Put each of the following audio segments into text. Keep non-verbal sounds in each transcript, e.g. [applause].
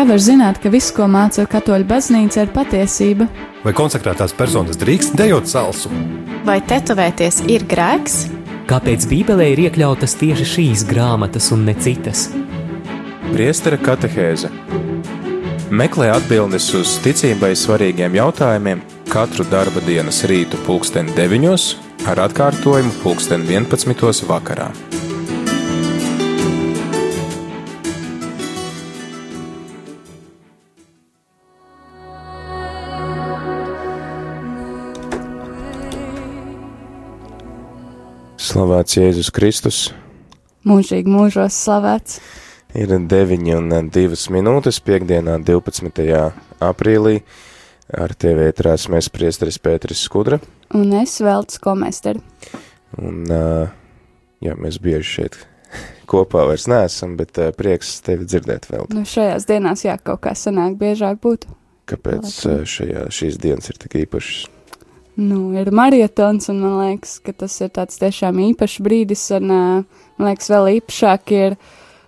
Kā var zināt, ka viss, ko māca katoļu baznīca, ir patiesība? Vai konsekrētās personas drīkst dejot salsu? Vai tetovēties ir grēks? Kāpēc Bībelē ir iekļautas tieši šīs grāmatas un ne citas? Priestera katehēze Meklē atbildes uz ticībai svarīgiem jautājumiem katru darba dienas rītu pulksten 9 ar atkārtojumu pulksten 11 vakarā. Slavēts Jēzus Kristus. Mūžīgi mūžos slavēts. Ir 9 un 2 minūtes piekdienā 12. aprīlī. Ar tevi ētrās mēs priesteris Pēteris Skudra. Un es velts komesteri. Un, jā, mēs bieži šeit [laughs] kopā vairs neesam, bet prieks tevi dzirdēt vēl. Nu, šajās dienās, jā, kaut kā sanāk biežāk būtu. Kāpēc šajā, šīs dienas ir tik īpašas? Nu, ir marietons, un man liekas, ka tas ir tāds tiešām īpašs brīdis, un man liekas, vēl īpašāk ir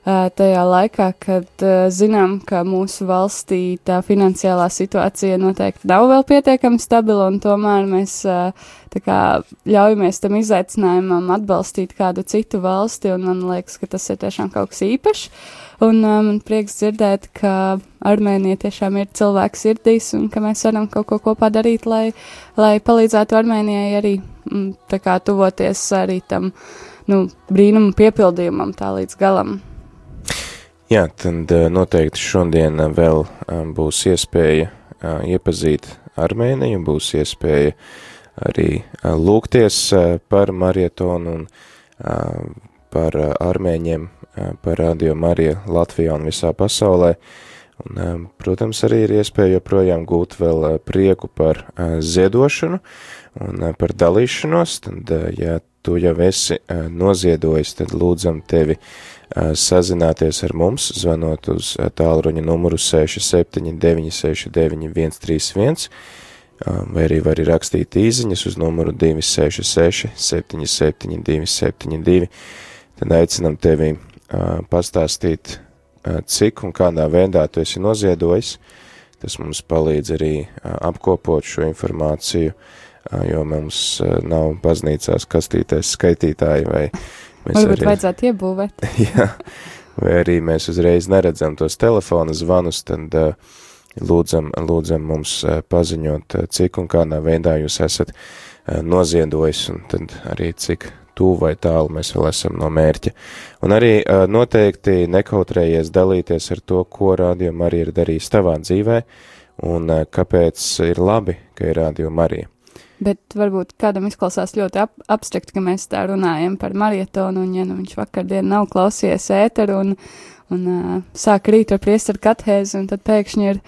tajā laikā, kad zinām, ka mūsu valstī tā finansiālā situācija noteikti nav vēl pietiekami stabila, un tomēr mēs kā, ļaujamies tam izaicinājumam atbalstīt kādu citu valsti, un man liekas, ka tas ir tiešām kaut kas īpašs. Un man um, prieks dzirdēt, ka Armēnija tiešām ir cilvēks sirdīs un ka mēs varam kaut ko kopā darīt, lai, lai palīdzētu Armēnijai arī mm, tā kā tuvoties arī tam nu, brīnumu piepildījumam tā līdz galam. Jā, tad uh, noteikti šodien uh, vēl um, būs iespēja uh, iepazīt Armēniju, būs iespēja arī lūgties par marietonu un par armēņiem par Radio Mariju Latvijā un visā pasaulē. Un, protams, arī ir iespēja joprojām gūt vēl prieku par ziedošanu un par dalīšanos, tad, ja tu jau esi noziedojis, tad lūdzam tevi sazināties ar mums, zvanot uz tālruņa numuru 67969 131, vai arī var rakstīt īziņas uz numuru 266 77 272, tad aicinam tevi pastāstīt, cik un kādā veidā tu esi noziedojis. Tas mums palīdz arī apkopot šo informāciju, jo mums nav baznīcās kastītais skaitītāji vai mēs Varbūt arī... vajadzētu iebūvēt. [laughs] jā, vai arī mēs uzreiz neredzam tos telefona zvanus, tad lūdzam, lūdzam mums paziņot, cik un kādā veidā jūs esat noziedojis, un tad arī cik tuvu vai tālu mēs vēl esam no mērķa. Un arī noteikti nekautrējies dalīties ar to, ko rādījuma arī ir darījis tavā dzīvē, un kāpēc ir labi, ka ir rādījuma arī. Bet varbūt kādam izklausās ļoti ap abstrakt, ka mēs tā runājam par marietonu, un ja nu viņš vakardien nav klausījies ēteru un, un uh, sāk rīt ar priesteru kathēzi, un tad pēkšņi ir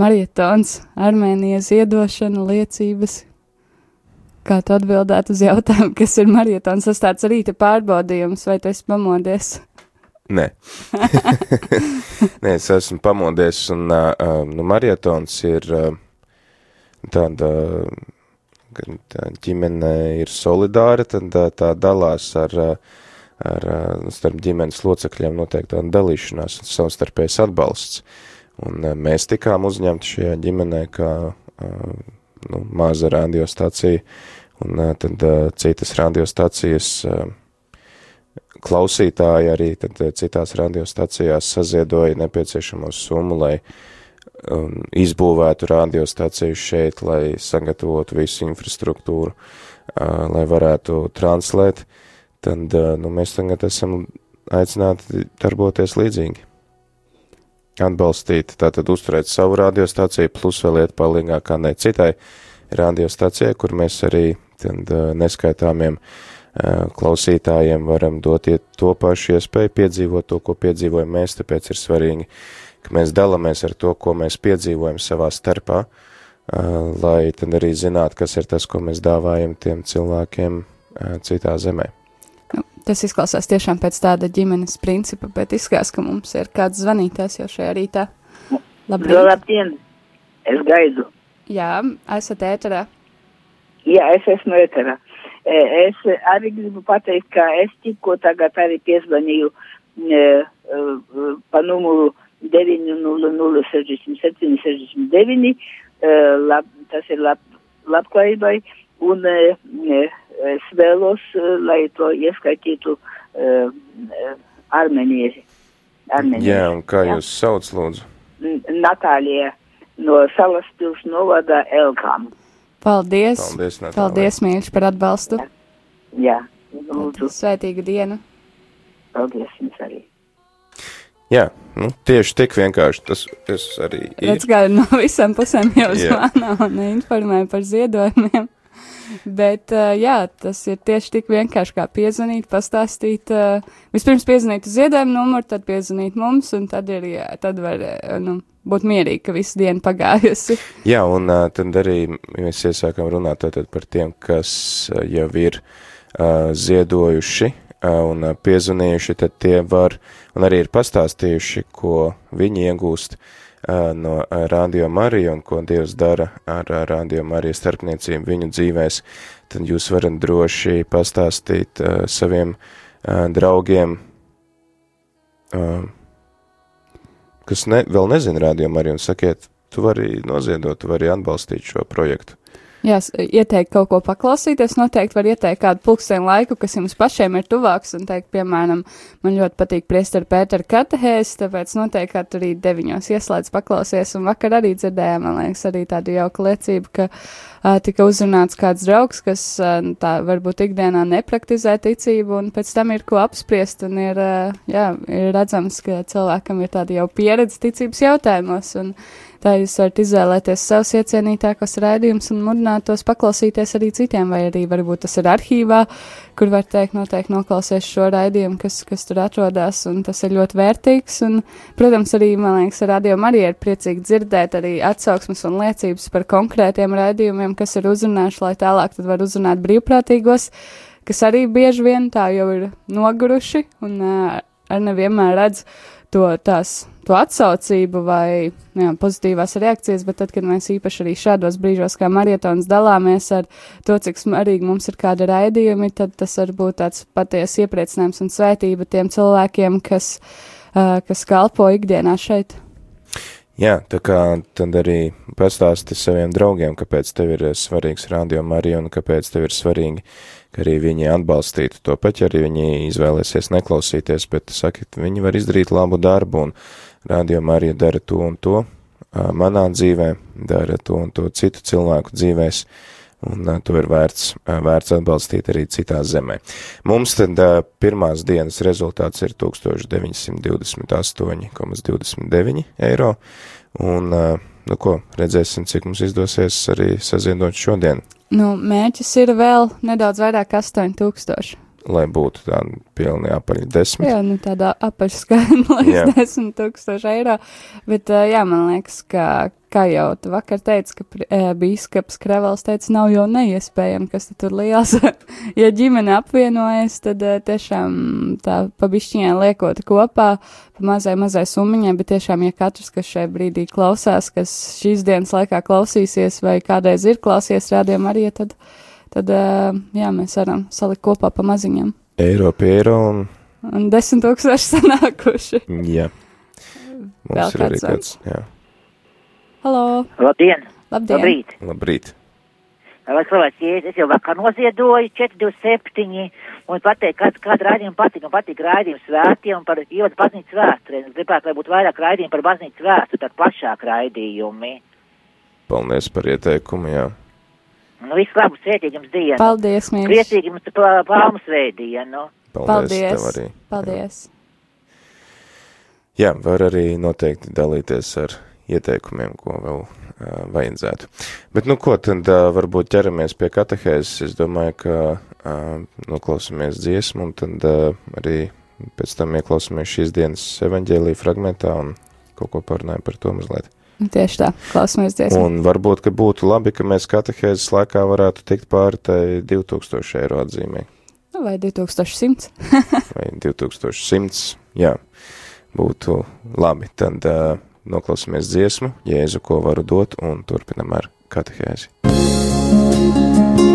marietons, Armēnijas iedošana, liecības, Kā tu atbildētu uz jautājumu, [laughs] kas ir marietons? Tas tāds rīta pārbaudījums, vai tu esi pamodies? Nē. Nē, es esmu pamodies, un uh, nu, marietons ir uh, tāda, tā ģimene ir solidāra, tad uh, tā dalās ar, ar starp ģimenes locekļiem noteikti tāda dalīšanās un savstarpējs atbalsts. Un uh, mēs tikām uzņemti šajā ģimenē kā uh, nu, maza radiostacija, un uh, tad uh, citas radiostacijas uh, klausītāji arī tad uh, citās radiostacijās saziedoja nepieciešamo summu, lai izbūvētu radiostaciju šeit, lai sagatavotu visu infrastruktūru, uh, lai varētu translēt, tad uh, nu, mēs tagad esam aicināti darboties līdzīgi. Atbalstīt, tātad uzturēt savu radiostaciju, plus vēl iet palīgā kādai citai radiostacijai, kur mēs arī tad, neskaitāmiem klausītājiem varam dot to pašu iespēju piedzīvot to, ko piedzīvojam mēs, tāpēc ir svarīgi, ka mēs dalāmies ar to, ko mēs piedzīvojam savā starpā, lai tad arī zinātu, kas ir tas, ko mēs dāvājam tiem cilvēkiem citā zemē. Tas izklausās tiešām pēc tāda ģimenes principa, bet izskatās, ka mums ir kāds zvanītājs jau šajā rītā. Labrīt! Labdien! Es gaidu! Jā, esat ēterā. Jā, es esmu ēterā. E, es arī gribu pateikt, ka es tikko tagad arī piezvanīju e, e, pa numuru 900 69, lab, tas ir lab, labklājībai, un uh, es vēlos, lai to ieskaitītu armenieši. armenieši. Jā, un kā jā. jūs sauc, lūdzu? Natālija no Salas pils novada Elkām. Paldies! Paldies, Natālija. Paldies mīļš, par atbalstu! Jā, jā lūdzu. Svētīgu dienu! Paldies jums arī! Jā, nu, tieši tik vienkārši tas, tas arī ir. Redz, kā no visām pusēm jau zvana un informē par ziedojumiem. Bet, uh, jā, tas ir tieši tik vienkārši kā piezvanīt, pastāstīt. Uh, vispirms piezvanīt uz ziedojumu numuru, tad piezvanīt mums, un tad, ir, jā, tad var uh, nu, būt mierīgi, ka visu dienu pagājusi. [laughs] Jā, un uh, tad arī mēs iesākam runāt tātad par tiem, kas uh, jau ir uh, ziedojuši un piezvanījuši, tad tie var un arī ir pastāstījuši, ko viņi iegūst no Radio Marija un ko Dievs dara ar Radio Marija starpniecību viņu dzīvēs, tad jūs varat droši pastāstīt saviem draugiem, kas ne, vēl nezina Radio Mariju un sakiet, tu vari noziedot, tu vari atbalstīt šo projektu. Jā, ieteikt kaut ko paklausīties, noteikti var ieteikt kādu pulksteni laiku, kas jums pašiem ir tuvāks, un teikt, piemēram, man ļoti patīk priesteru Pēteru katehēs, tāpēc noteikti kā arī deviņos ieslēdz paklausies, un vakar arī dzirdējām, man liekas, arī tādu jauku liecību, ka uh, tika uzrunāts kāds draugs, kas uh, tā varbūt ikdienā nepraktizē ticību, un pēc tam ir ko apspriest, un ir, uh, jā, ir redzams, ka cilvēkam ir tāda jau pieredze ticības jautājumos, un Tā jūs varat izvēlēties savus iecienītākos raidījumus un mudināt tos paklausīties arī citiem, vai arī varbūt tas ir arhīvā, kur var teikt, noteikti noklausies šo raidījumu, kas, kas tur atrodas, un tas ir ļoti vērtīgs. Un, protams, arī, man liekas, ar rādījumu arī ir priecīgi dzirdēt arī atsauksmes un liecības par konkrētiem raidījumiem, kas ir uzrunājuši, lai tālāk tad var uzrunāt brīvprātīgos, kas arī bieži vien tā jau ir noguruši un uh, arī nevienmēr redz to tās to atsaucību vai jā, pozitīvās reakcijas, bet tad, kad mēs īpaši arī šādos brīžos kā marietons dalāmies ar to, cik svarīgi mums ir kādi raidījumi, tad tas var būt tāds patiesi iepriecinājums un svētība tiem cilvēkiem, kas, uh, kas kalpo ikdienā šeit. Jā, tā kā tad arī pastāsti saviem draugiem, kāpēc tev ir svarīgs radio Marija un kāpēc tev ir svarīgi, ka arī viņi atbalstītu to pat, ja arī viņi izvēlēsies neklausīties, bet saki, viņi var izdarīt labu darbu un Radio Marija dara to un to manā dzīvē, dara to un to citu cilvēku dzīvēs, un to ir vērts, vērts atbalstīt arī citā zemē. Mums tad pirmās dienas rezultāts ir 1928,29 eiro, un, nu ko, redzēsim, cik mums izdosies arī saziedot šodien. Nu, mērķis ir vēl nedaudz vairāk 8000 lai būtu tāda pilni apaļi desmit. Jā, nu tādā apaļ skaitā līdz desmit tūkstoši eiro, bet jā, man liekas, ka, kā jau tu vakar teici, ka e, bīskaps Krevels teica, nav jau neiespējami, kas tur liels. [laughs] ja ģimene apvienojas, tad tiešām tā pabišķiņai liekot kopā, pa mazai, mazai summiņai, bet tiešām, ja katrs, kas šai brīdī klausās, kas šīs dienas laikā klausīsies vai kādreiz ir klausies rādījumā arī, tad tad jā, mēs varam salikt kopā pa maziņam. Eiro pie eiro un. Un desmit tūkstoši sanākuši. Jā. Mums Vēl ir arī kāds, jā. Halo! Labdien! Labdien! Labrīt! Labrīt! Lai slavēts Jēzus, es jau vakar noziedoju 427 un pateikt, kāds, kāda raidījuma patīk, un patīk raidījums svētiem par ievadu baznīcas vēsturē. Es gribētu, lai būtu vairāk raidījumu par baznīcas vēsturi, tad plašāk raidījumi. Paldies par ieteikumu, jā. Nu, visu labu, svētīgi jums dienu. Paldies, mīļš. Priecīgi jums palmu svētdienu. Paldies. Paldies. Paldies. Jā. jā, var arī noteikti dalīties ar ieteikumiem, ko vēl uh, vajadzētu. Bet, nu, ko tad uh, varbūt ķeramies pie katehēzes. Es domāju, ka uh, noklausāmies dziesmu un tad uh, arī pēc tam ieklausāmies šīs dienas evaņģēlī fragmentā un kaut ko parunājam par to mazliet. Tieši tā, klausamies dziesmu. Un varbūt, ka būtu labi, ka mēs katehēzes laikā varētu tikt pāri tai 2000 eiro atzīmē. Nu, vai 2100. [laughs] vai 2100, jā, būtu labi. Tad uh, noklausāmies dziesmu, Jēzu, ko varu dot, un turpinam ar katehēzi. sirdis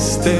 atnest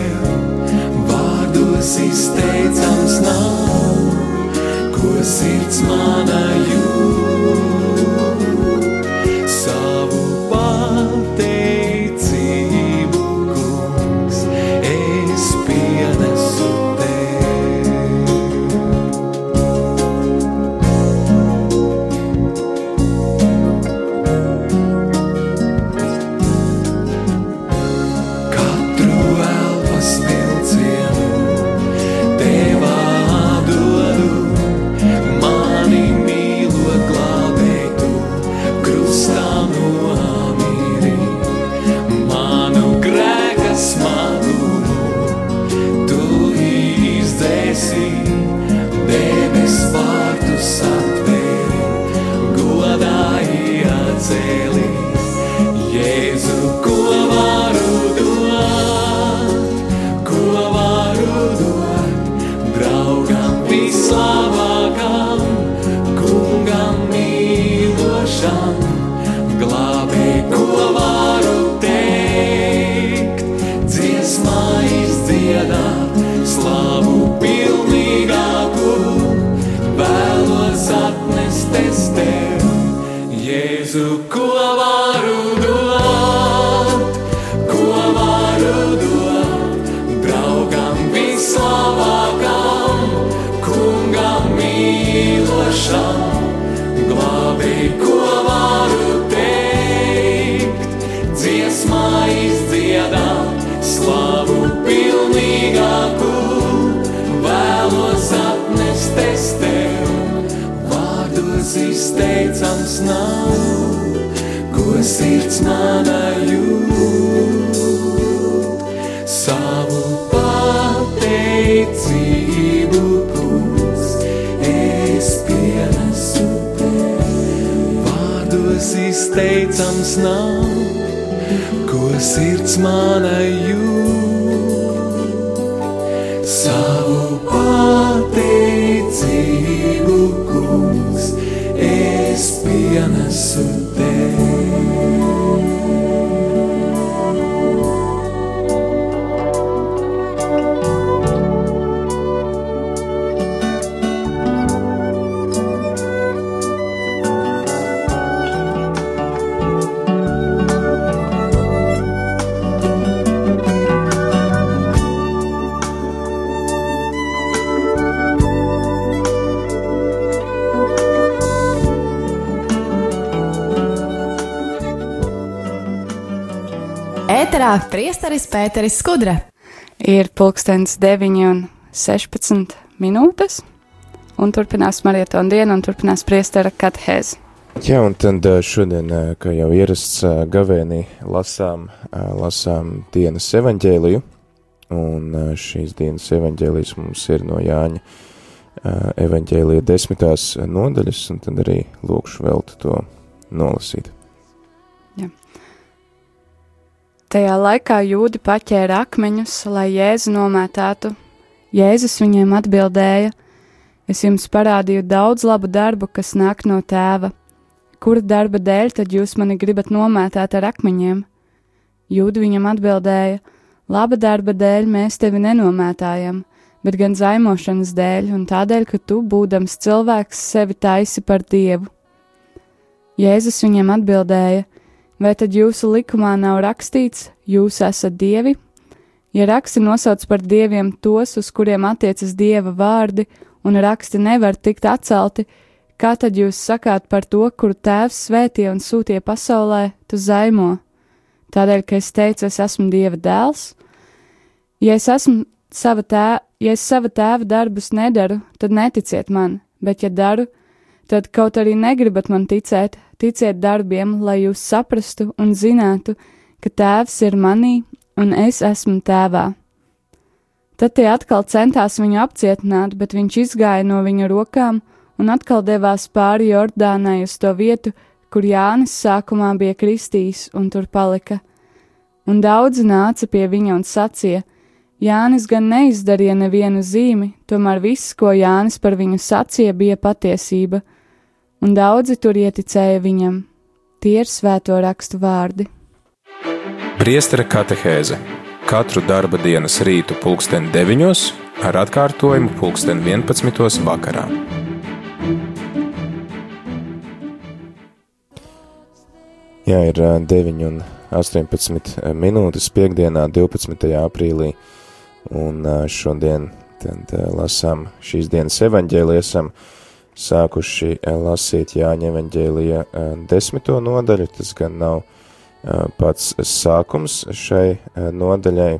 mīlošam, glābēji, ko varu teikt, dziesmā izdziedāt, slavu pilnīgāku, vēlos atnest es tev vārdos izteicams nav, ko sirds mana jūt. Izteicams nav, ko sirds mana jūt. Savu pateicību, kungs, es pienesu Ēterā priesteris Pēteris Skudra. Ir pulkstenis 9 un 16 minūtes, un turpinās marietona diena, un turpinās priestera katehēze. Jā, un tad ā, šodien, ā, kā jau ierasts ā, gavēnī, lasām, lasām dienas evaņģēliju, un šīs dienas evaņģēlijas mums ir no Jāņa evaņģēlija desmitās nodaļas, un tad arī lūkšu veltu to nolasīt. Tajā laikā jūdi paķēra akmeņus, lai Jēzu nomētātu. Jēzus viņiem atbildēja: Es jums parādīju daudz labu darbu, kas nāk no tēva. Kura darba dēļ tad jūs mani gribat nomētāt ar akmeņiem? Jūdi viņam atbildēja: Laba darba dēļ mēs tevi nenomētājam, bet gan zaimošanas dēļ un tādēļ, ka tu, būdams cilvēks, sevi taisi par dievu. Jēzus viņam atbildēja: Vai tad jūsu likumā nav rakstīts, jūs esat dievi? Ja raksti nosauc par dieviem tos, uz kuriem attiecas dieva vārdi, un raksti nevar tikt atcelti, kā tad jūs sakāt par to, kuru tēvs svētīja un sūtīja pasaulē, tu zaimo? Tādēļ, ka es teicu, es esmu dieva dēls? Ja es esmu sava tēva, ja es sava tēva darbus nedaru, tad neticiet man, bet ja daru, tad kaut arī negribat man ticēt, ticiet darbiem, lai jūs saprastu un zinātu, ka tēvs ir manī un es esmu tēvā. Tad tie atkal centās viņu apcietināt, bet viņš izgāja no viņa rokām un atkal devās pāri Jordānai uz to vietu, kur Jānis sākumā bija kristījis un tur palika. Un daudzi nāca pie viņa un sacīja: Jānis gan neizdarīja nevienu zīmi, tomēr viss, ko Jānis par viņu sacīja, bija patiesība, un daudzi tur ieticēja viņam. Tie ir svēto rakstu vārdi. Priestera katehēze katru darba dienas rītu pulksten 9 ar atkārtojumu pulksten 11 vakarā. Jā, ir 9 un 18 minūtes piekdienā, 12. aprīlī, un šodien tad lasām šīs dienas evaņģēliju, esam sākuši lasīt Jāņa evaņģēlija desmito nodaļu, tas gan nav pats sākums šai nodaļai,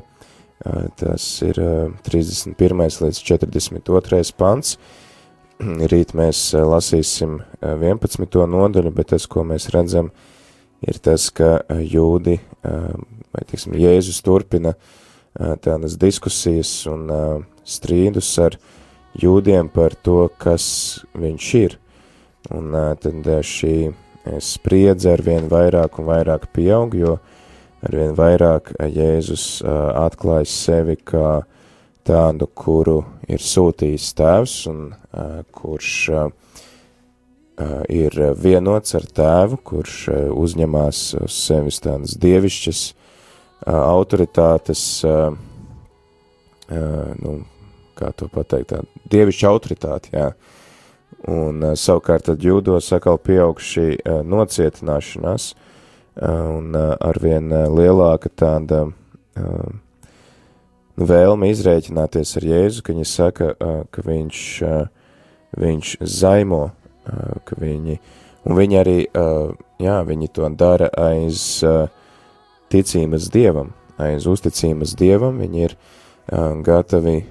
tas ir 31. līdz 42. pants, [clears throat] rīt mēs lasīsim 11. nodaļu, bet tas, ko mēs redzam, ir tas, ka jūdi, vai tiksim, Jēzus turpina tādas diskusijas un strīdus ar jūdiem par to, kas viņš ir. Un tad šī spriedze ar vien vairāk un vairāk pieaug, jo ar vien vairāk Jēzus atklājas sevi kā tādu, kuru ir sūtījis tēvs un kurš ir vienots ar tēvu, kurš uzņemās uz sevis tādas dievišķas autoritātes, nu, kā to pateikt, tā dievišķa autoritāte, jā. Un savukārt tad jūdos atkal pieaug šī nocietināšanās un arvien lielāka tāda vēlme izrēķināties ar Jēzu, ka viņi saka, ka viņš, viņš zaimo ka viņi, un viņi arī, jā, viņi to dara aiz ticības dievam, aiz uzticības dievam, viņi ir gatavi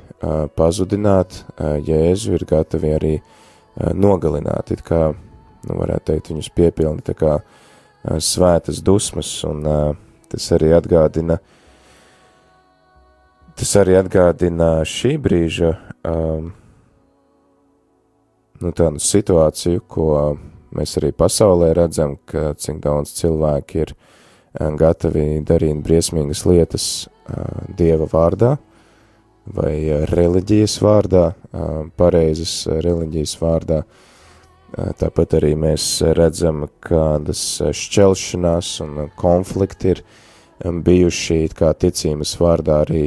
pazudināt Jēzu, ir gatavi arī nogalināt, it kā, nu, varētu teikt, viņus piepilni tā kā svētas dusmas, un tas arī atgādina, tas arī atgādina šī brīža um, nu, tādu situāciju, ko mēs arī pasaulē redzam, ka cik daudz cilvēki ir gatavi darīt briesmīgas lietas Dieva vārdā vai reliģijas vārdā, pareizas reliģijas vārdā. Tāpat arī mēs redzam, kādas šķelšanās un konflikti ir bijuši kā ticības vārdā arī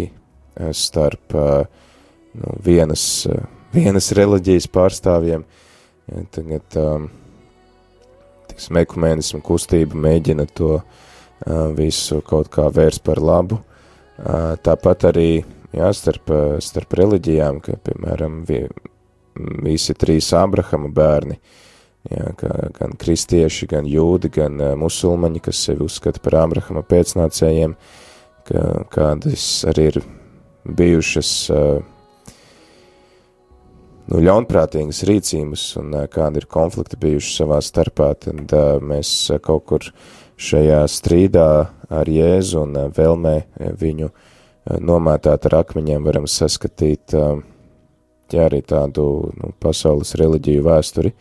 starp nu, vienas vienas reliģijas pārstāvjiem. Tagad, tiksim, ekumēnismu kustība mēģina to visu kaut kā vērst par labu. Tāpat arī, jā, starp, starp reliģijām, ka, piemēram, vi, visi trīs Abrahama bērni, jā, ka, gan kristieši, gan jūdi, gan uh, musulmaņi, kas sevi uzskata par Abrahama pēcnācējiem, ka kādas arī ir bijušas uh, nu, ļaunprātīgas rīcības un kādi ir konflikti bijuši savā starpā, tad mēs kaut kur šajā strīdā ar Jēzu un vēlmē viņu nomētāt ar akmeņiem varam saskatīt jā, arī tādu nu, pasaules reliģiju vēsturi,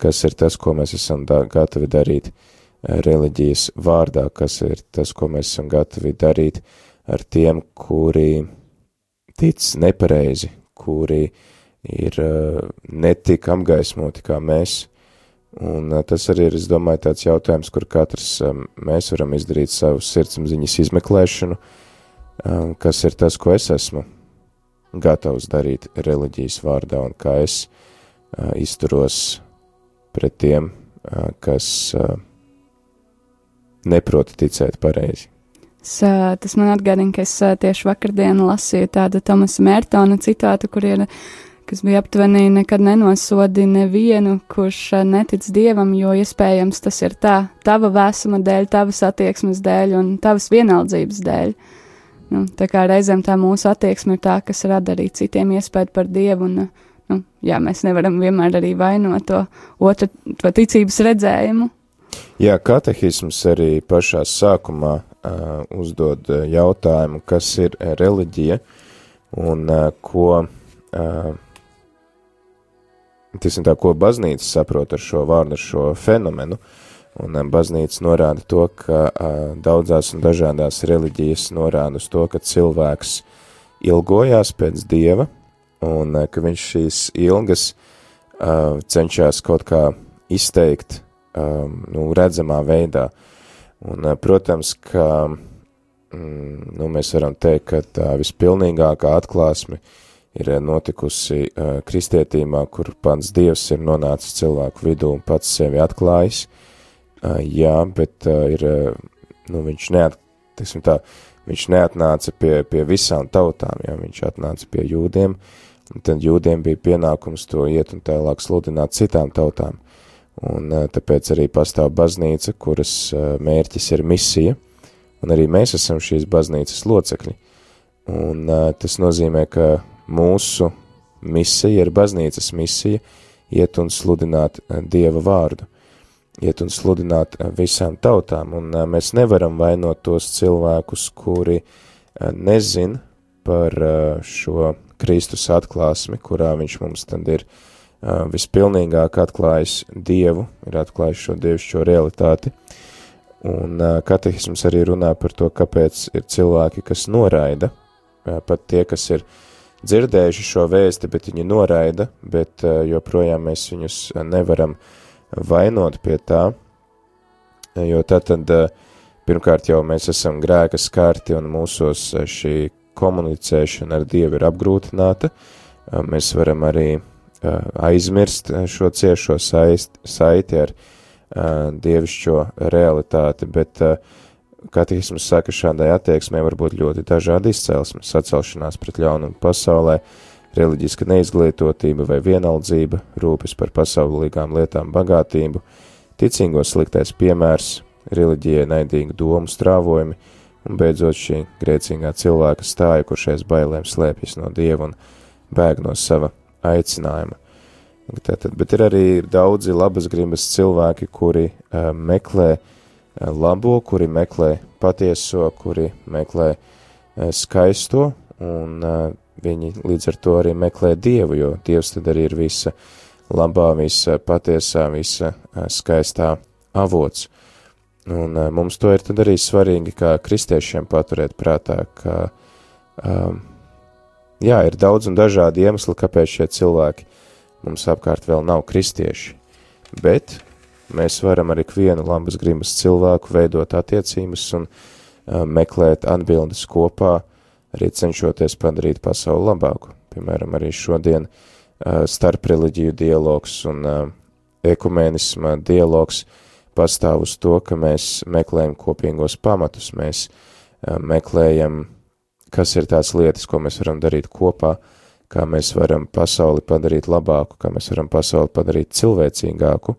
kas ir tas, ko mēs esam da gatavi darīt reliģijas vārdā, kas ir tas, ko mēs esam gatavi darīt ar tiem, kuri tic nepareizi, kuri uh, ir netik apgaismoti kā mēs. Un tas arī ir, es domāju, tāds jautājums, kur katrs mēs varam izdarīt savu sirdsapziņas izmeklēšanu, kas ir tas, ko es esmu gatavs darīt reliģijas vārdā un kā es izturos pret tiem, kas neprot ticēt pareizi. Es, tas man atgādina, ka es tieši vakardien lasīju tādu Tomasa Mērtona citātu, kur ir kas bija aptuveni nekad nenosodi nevienu, kurš netic dievam, jo iespējams tas ir tā, tava vēsuma dēļ, tavas attieksmes dēļ un tavas vienaldzības dēļ. Nu, tā kā reizēm tā mūsu attieksme ir tā, kas rada arī citiem iespēju par dievu, un nu, jā, mēs nevaram vienmēr arī vainot to otru to ticības redzējumu. Jā, katehisms arī pašā sākumā uh, uzdod jautājumu, kas ir reliģija un uh, ko, uh, tā, ko baznīca saprot ar šo vārdu, ar šo fenomenu. Un uh, baznīca norāda to, ka uh, daudzās un dažādās reliģijas norāda uz to, ka cilvēks ilgojās pēc dieva un uh, ka viņš šīs ilgas cenšas kaut kā izteikt nu, redzamā veidā. Un, protams, ka mm, nu, mēs varam teikt, ka tā vispilnīgākā atklāsme ir notikusi kristietībā, kur pats Dievs ir nonācis cilvēku vidū un pats sevi atklājis. Uh, jā, bet uh, ir, uh, nu, viņš neat, tā, viņš neatnāca pie, pie visām tautām, jā, viņš atnāca pie jūdiem, un tad jūdiem bija pienākums to iet un tālāk sludināt citām tautām. Un tāpēc arī pastāv baznīca, kuras mērķis ir misija, un arī mēs esam šīs baznīcas locekļi. Un tas nozīmē, ka mūsu misija ir baznīcas misija iet un sludināt Dieva vārdu, iet un sludināt visām tautām, un mēs nevaram vainot tos cilvēkus, kuri nezin par šo Kristus atklāsmi, kurā viņš mums tad ir uh, vispilnīgāk atklājis Dievu, ir atklājis šo dievišķo realitāti. Un katehisms arī runā par to, kāpēc ir cilvēki, kas noraida, pat tie, kas ir dzirdējuši šo vēsti, bet viņi noraida, bet joprojām mēs viņus nevaram vainot pie tā, jo tad, tad pirmkārt jau mēs esam grēka skārti un mūsos šī komunicēšana ar Dievu ir apgrūtināta, mēs varam arī aizmirst šo ciešo saiti ar dievišķo realitāti, bet katehisms saka, šādai attieksmē var būt ļoti dažādi izcelsmes, sacelšanās pret ļaunumu pasaulē, reliģiska neizglītotība vai vienaldzība, rūpes par pasaulīgām lietām bagātību, ticīgos sliktais piemērs, reliģijai naidīgu domu strāvojumi, un beidzot šī grēcīgā cilvēka stāja, kurš aiz bailēm slēpjas no dieva un bēg no sava aicinājuma. Tātad, bet ir arī daudzi labas gribas cilvēki, kuri uh, meklē uh, labo, kuri meklē patieso, kuri meklē uh, skaisto, un uh, viņi līdz ar to arī meklē Dievu, jo Dievs tad arī ir visa labā, visa patiesā, visa uh, skaistā avots. Un uh, mums to ir tad arī svarīgi kā kristiešiem paturēt prātā, ka um, Jā, ir daudz un dažādi iemesli, kāpēc šie cilvēki mums apkārt vēl nav kristieši, bet mēs varam ar ikvienu labas gribas cilvēku veidot attiecības un uh, meklēt atbildes kopā, arī cenšoties padarīt pasauli labāku. Piemēram, arī šodien uh, starpreliģiju dialogs un ekumēnisma dialogs pastāv uz to, ka mēs meklējam kopīgos pamatus, mēs meklējam kas ir tās lietas, ko mēs varam darīt kopā, kā mēs varam pasauli padarīt labāku, kā mēs varam pasauli padarīt cilvēcīgāku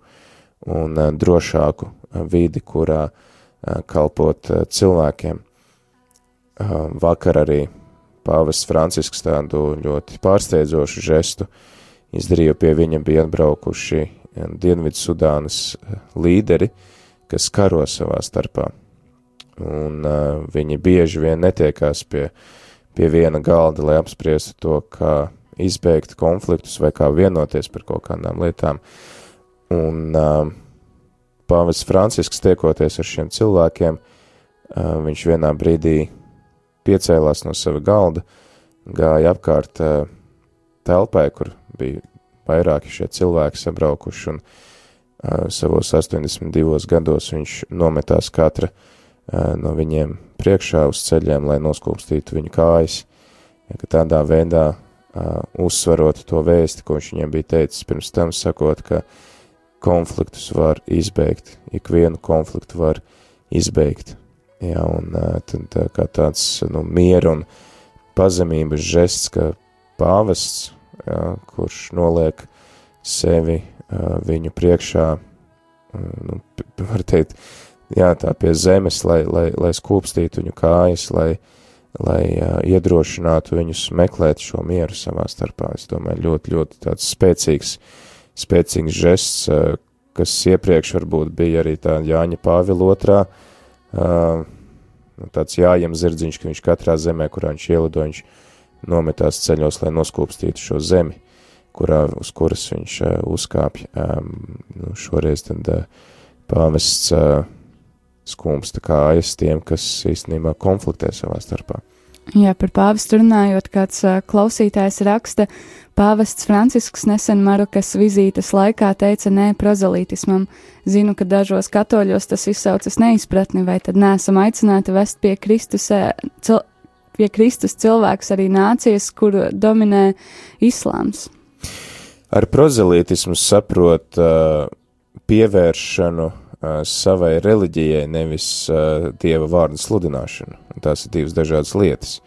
un drošāku vidi, kurā kalpot cilvēkiem. Vakar arī pāvests Francisks tādu ļoti pārsteidzošu žestu izdarīja, pie viņa bija atbraukuši Dienvidu Sudānas līderi, kas karo savā starpā un uh, viņi bieži vien netiekās pie, pie viena galda, lai apspriestu to, kā izbeigt konfliktus vai kā vienoties par kaut kādām lietām. Un uh, Pāvis Francisks tiekoties ar šiem cilvēkiem, uh, viņš vienā brīdī piecēlās no sava galda, gāja apkārt uh, telpai, kur bija vairāki šie cilvēki sabraukuši, un uh, savos 82 gados viņš nometās katra uh, no viņiem priekšā uz ceļiem, lai noskūpstītu viņu kājas, ja, ka tādā veidā uh, uzsvarot to vēsti, ko viņš viņiem bija teicis pirms tam, sakot, ka konfliktus var izbeigt, ikvienu konfliktu var izbeigt. Ja, un tad tā, kā tāds nu, miera un pazemības žests, ka pāvests, ja, kurš noliek sevi viņu priekšā, nu, var teikt, jā, tā pie zemes, lai, lai, lai skūpstītu viņu kājas, lai, lai uh, iedrošinātu viņus meklēt šo mieru savā starpā. Es domāju, ļoti, ļoti tāds spēcīgs, spēcīgs žests, uh, kas iepriekš varbūt bija arī tā Jāņa Pāvila otrā uh, tāds jājam zirdziņš, ka viņš katrā zemē, kurā viņš ielido, viņš nometās ceļos, lai noskūpstītu šo zemi, kurā, uz kuras viņš uzkāpj. Um, nu, šoreiz tad pāvests skumsta kājas tiem, kas īstenībā konfliktē savā starpā. Jā, par pāvestu runājot, kāds klausītājs raksta, pāvests Francisks nesen Marokas vizītes laikā teica nē prozalītismam. Zinu, ka dažos katoļos tas izsaucas neizpratni, vai tad nesam aicināti vest pie Kristus, cil pie Kristus cilvēks arī nācijas, kur dominē islāms. Ar prozalītismu saprot uh, pievēršanu uh, savai reliģijai, nevis uh, dieva vārdu sludināšanu. Tās ir divas dažādas lietas.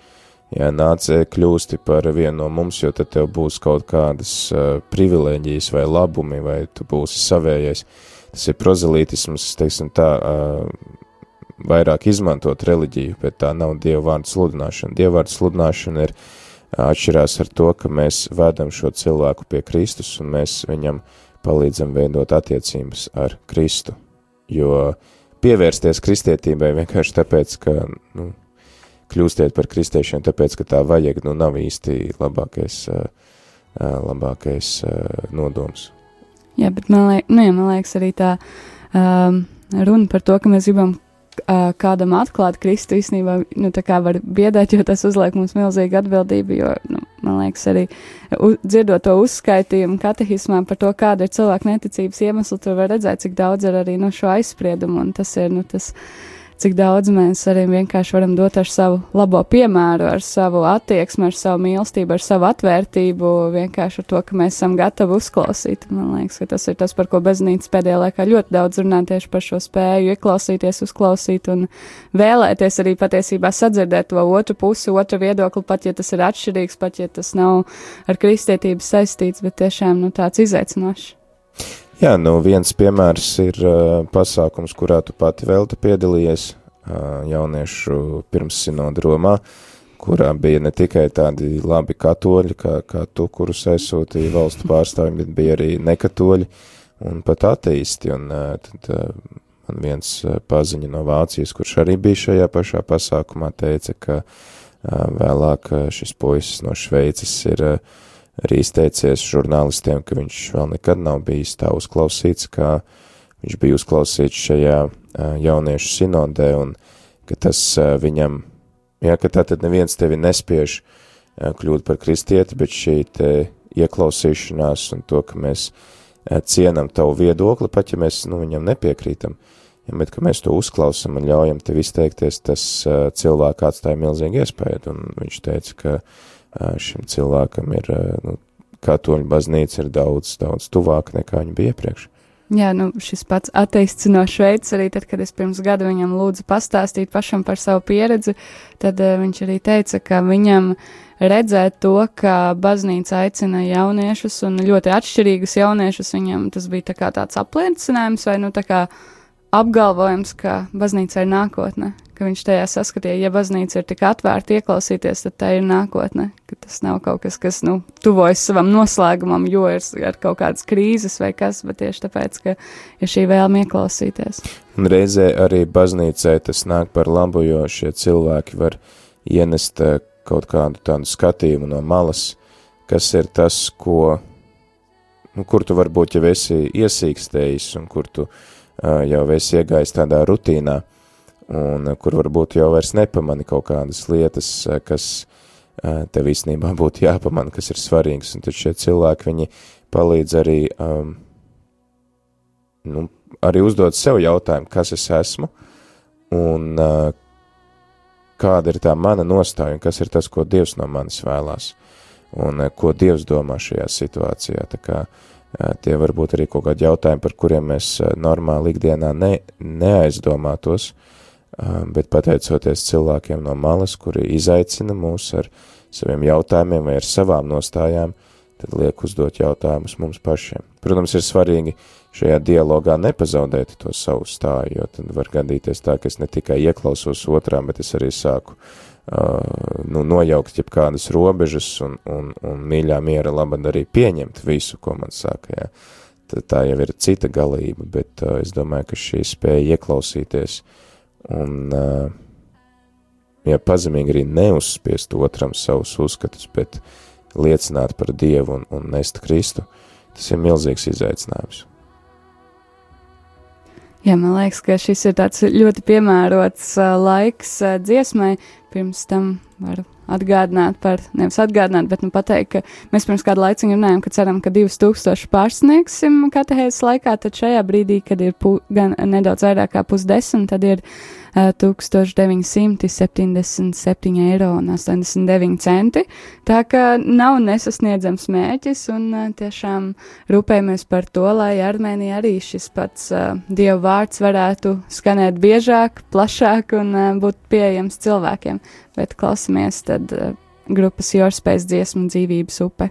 Ja nācija kļūsti par vienu no mums, jo tad tev būs kaut kādas uh, privilēģijas vai labumi, vai tu būsi savējais. Tas ir prozelītisms, teiksim tā, uh, vairāk izmantot reliģiju, bet tā nav dieva vārdu sludināšana. Dieva vārdu sludināšana ir atšķirās ar to, ka mēs vedam šo cilvēku pie Kristus un mēs viņam palīdzam veidot attiecības ar Kristu. Jo pievērsties kristietībai vienkārši tāpēc, ka, nu, kļūstiet par kristiešiem, tāpēc, ka tā vajag, nu, nav īsti labākais, labākais nodoms. Jā, bet man, liek, nu, jā, man liekas arī tā um, runa par to, ka mēs gribam uh, kādam atklāt Kristu īstenībā, nu, tā kā var biedēt, jo tas uzliek mums milzīgu atbildību, jo, nu, man liekas, arī u, dzirdot to uzskaitījumu katehismā par to, kāda ir cilvēka neticības iemesla, tur var redzēt, cik daudz ir arī, nu, šo aizspriedumu, un tas ir, nu, tas, uh, cik daudz mēs arī vienkārši varam dot ar savu labo piemēru, ar savu attieksmi, ar savu mīlestību, ar savu atvērtību, vienkārši ar to, ka mēs esam gatavi uzklausīt. Man liekas, ka tas ir tas, par ko baznīca pēdējā laikā ļoti daudz runā tieši par šo spēju ieklausīties, uzklausīt un vēlēties arī patiesībā sadzirdēt to otru pusi, otru viedokli, pat ja tas ir atšķirīgs, pat ja tas nav ar kristietības saistīts, bet tiešām nu, tāds izaicinošs. Jā, nu viens piemērs ir pasākums, kurā tu pati vēl te piedalījies jauniešu pirmssinoda Romā, kurā bija ne tikai tādi labi katoļi, kā, kā tu, kurus aizsūtīja valstu pārstāvji, bet bija arī nekatoļi un pat ateisti, un tad man viens paziņa no Vācijas, kurš arī bija šajā pašā pasākumā, teica, ka vēlāk šis puisis no Šveices ir uh, arī izteicies žurnālistiem, ka viņš vēl nekad nav bijis tā uzklausīts, kā viņš bija uzklausīts šajā jauniešu sinodē, un ka tas viņam, jā, ka tā tad neviens tevi nespiež kļūt par kristieti, bet šī te ieklausīšanās un to, ka mēs cienam tavu viedokli, pat ja mēs, nu, viņam nepiekrītam, ja, bet ka mēs to uzklausam un ļaujam tev izteikties, tas cilvēku atstāja milzīgi iespēju, un viņš teica, ka šim cilvēkam ir, nu, katoļu baznīca ir daudz, daudz tuvāk nekā viņa bija iepriekš. Jā, nu, šis pats ateists no Šveices arī tad, kad es pirms gada viņam lūdzu pastāstīt pašam par savu pieredzi, tad uh, viņš arī teica, ka viņam redzēt to, ka baznīca aicina jauniešus un ļoti atšķirīgus jauniešus, viņam tas bija tā kā tāds apliecinājums vai, nu, tā kā apgalvojums, ka baznīca ir nākotne, ka viņš tajā saskatīja, ja baznīca ir tik atvērta ieklausīties, tad tā ir nākotne, ka tas nav kaut kas, kas, nu, tuvojas savam noslēgumam, jo ir ar kaut kādas krīzes vai kas, bet tieši tāpēc, ka ir šī vēlme ieklausīties. Un reizē arī baznīcai tas nāk par labu, jo šie cilvēki var ienest eh, kaut kādu tādu skatījumu no malas, kas ir tas, ko, nu, kur tu varbūt jau esi iesīkstējis un kur tu uh, jau esi iegājis tādā rutīnā, uh, un kur varbūt jau vairs nepamani kaut kādas lietas, kas tev īstenībā būtu jāpamana, kas ir svarīgas, un tad šie cilvēki, viņi palīdz arī, um, nu, arī uzdot sev jautājumu, kas es esmu, un uh, kāda ir tā mana nostāja, un kas ir tas, ko Dievs no manis vēlās, un uh, ko Dievs domā šajā situācijā, tā kā uh, tie varbūt arī kaut kādi jautājumi, par kuriem mēs uh, normāli ikdienā ne, neaizdomātos, uh, bet pateicoties cilvēkiem no malas, kuri izaicina mūs ar saviem jautājumiem vai ar savām nostājām, tad liek uzdot jautājumus mums pašiem. Protams, ir svarīgi šajā dialogā nepazaudēt to savu stāju, jo tad var gadīties tā, ka es ne tikai ieklausos otrām, bet es arī sāku uh, nu, nojaukt jeb kādas robežas un, un, un mīļā miera labad arī pieņemt visu, ko man saka, jā. Tad tā jau ir cita galība, bet uh, es domāju, ka šī spēja ieklausīties uh, un uh, ja pazemīgi arī neuzspiest otram savus uzskatus, bet liecināt par Dievu un, un nest Kristu, tas ir milzīgs izaicinājums. Jā, man liekas, ka šis ir tāds ļoti piemērots uh, laiks uh, dziesmai. Pirms tam varu atgādināt par, nevis atgādināt, bet nu pateikt, ka mēs pirms kādu laiku runājām, ka ceram, ka 2000 pārsniegsim katehēzes laikā, tad šajā brīdī, kad ir pu, gan nedaudz vairāk kā pusdesmit, tad ir 1977 eiro un 89 centi. Tā kā nav nesasniedzams mērķis un uh, tiešām rūpējamies par to, lai Armēnija arī šis pats uh, Dievu vārds varētu skanēt biežāk, plašāk un būt pieejams cilvēkiem bet klausamies tad grupas Jorspējas dziesmu dzīvības upe.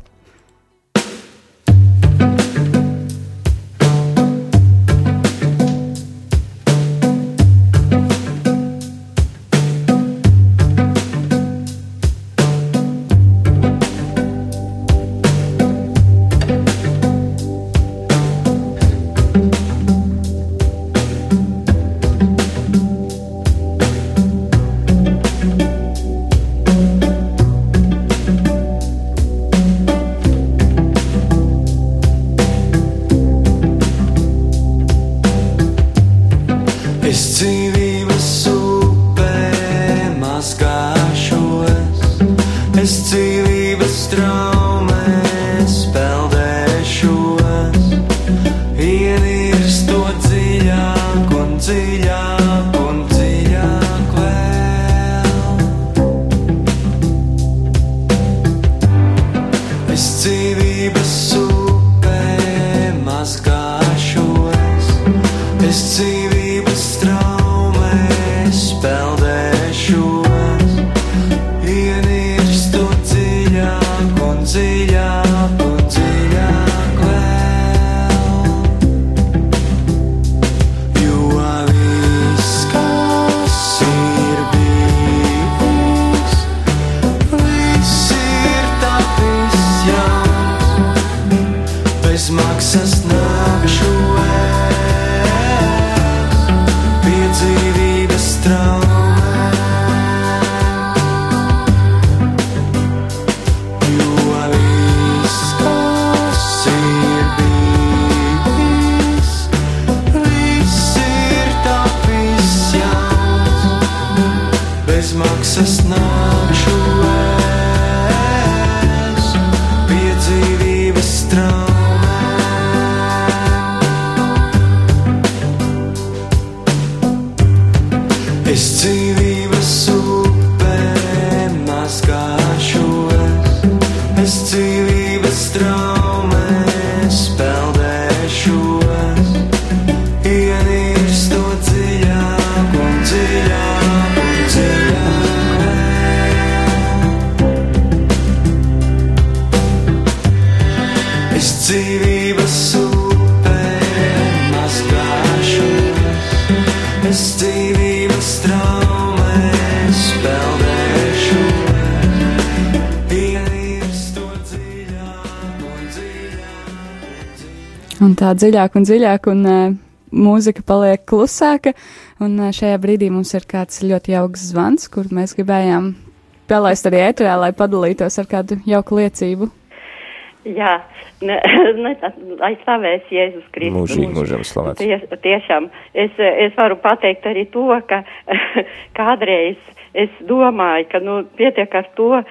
Dziļāk un dziļāk, un uh, mūzika paliek klusāka. Un uh, šajā brīdī mums ir kāds ļoti jauks zvans, kur mēs gribējām pielaist arī ētrā, lai padalītos ar kādu jauku liecību. Jā, ne, [laughs] ne, lai slavēs Jēzus Kristus. Mūžīgi mūžam slavēts. Ties, tiešām, es, es varu pateikt arī to, ka [laughs] kādreiz es domāju, ka, nu, pietiek ar to,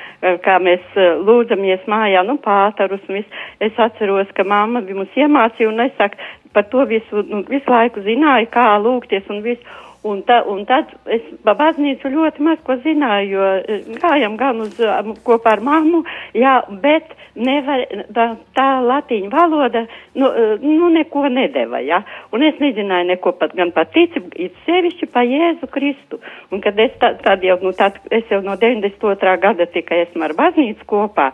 kā mēs eh, lūdzamies mājā, nu, pātarus, un viss. Es atceros, ka mamma bija mums iemācīja, un es saku, par to visu, nu, visu laiku zināju, kā lūgties un visu. Un, ta, un tad es baznīcu ļoti maz ko zināju, jo eh, gājām gan uz kopā ar mammu, jā, bet nevar, tā, tā latīņu valoda, nu, eh, nu, neko nedeva, jā. Un es nezināju neko pat gan par ticību, it sevišķi pa Jēzu Kristu. Un kad es tā, tad jau, nu, tad es jau no 92. gada tikai esmu ar baznīcu kopā.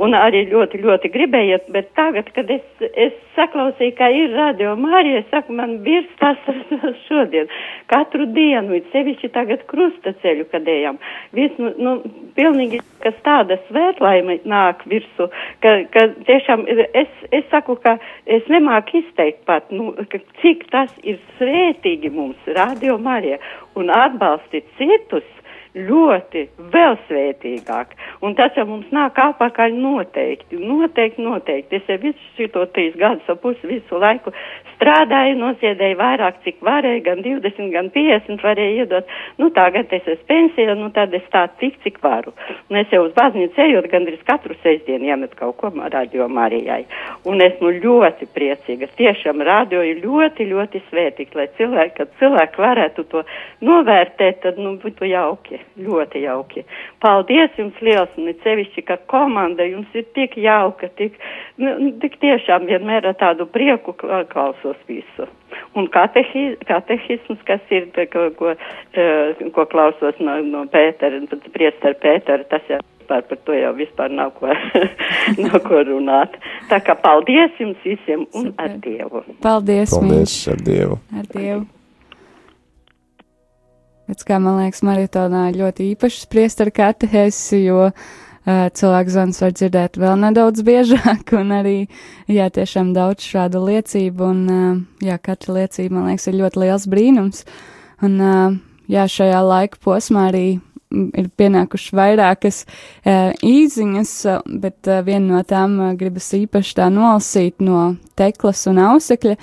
Un arī ļoti, ļoti gribējiet, bet tagad, kad es, es saklausīju, ka ir radio Mārija, es saku, man virs tas šodien. Katru dienu, it sevišķi tagad krusta ceļu, kad ejam. Viss, nu, nu, pilnīgi, kas tāda svētlaime nāk virsu, ka, ka tiešām es, es saku, ka es nemāku izteikt pat, nu, ka, cik tas ir svētīgi mums, radio Mārija, un atbalstīt citus ļoti vēl svētīgāk. Un tas jau mums nāk apakaļ noteikti, noteikti, noteikti. Es jau visu šito trīs gadus ap pusi visu laiku strādāju, nosiedēju vairāk, cik varēju, gan 20, gan 50 varēju iedot. Nu, tagad es esmu pensijā, nu, tad es tā tik, cik varu. Un es jau uz baznīcu ejot, gandrīz katru sestdienu iemet kaut ko radio Marijai. Un esmu ļoti priecīga. Tiešām radio ir ļoti, ļoti svētīgs, lai cilvēki, kad cilvēki varētu to novērtēt, tad, nu, būtu jauki, ļoti jauki. Paldies jums liels, un it sevišķi, ka komanda jums ir tik jauka, tik, nu, tik tiešām vienmēr ar tādu prieku kla- klausos visu. Un katehi, katehisms, kas ir, ko, ko, eh, ko klausos no, no Pētera, priester Pētera, tas jau vispār par to jau vispār nav ko, [laughs] nav ko runāt. Tā kā paldies jums visiem un ar Dievu. Paldies, Paldies ar Dievu. Ar Dievu. Pēc kā man liekas, maratonā ļoti īpašs spriest ar katehēsi, jo uh, cilvēku zvans var dzirdēt vēl nedaudz biežāk, [laughs] un arī, jā, tiešām daudz šādu liecību, un, jā, katra liecība, man liekas, ir ļoti liels brīnums, un, jā, šajā laika posmā arī ir pienākušas vairākas uh, īziņas, bet uh, viena no tām uh, gribas īpaši tā nolasīt no teklas un ausekļa.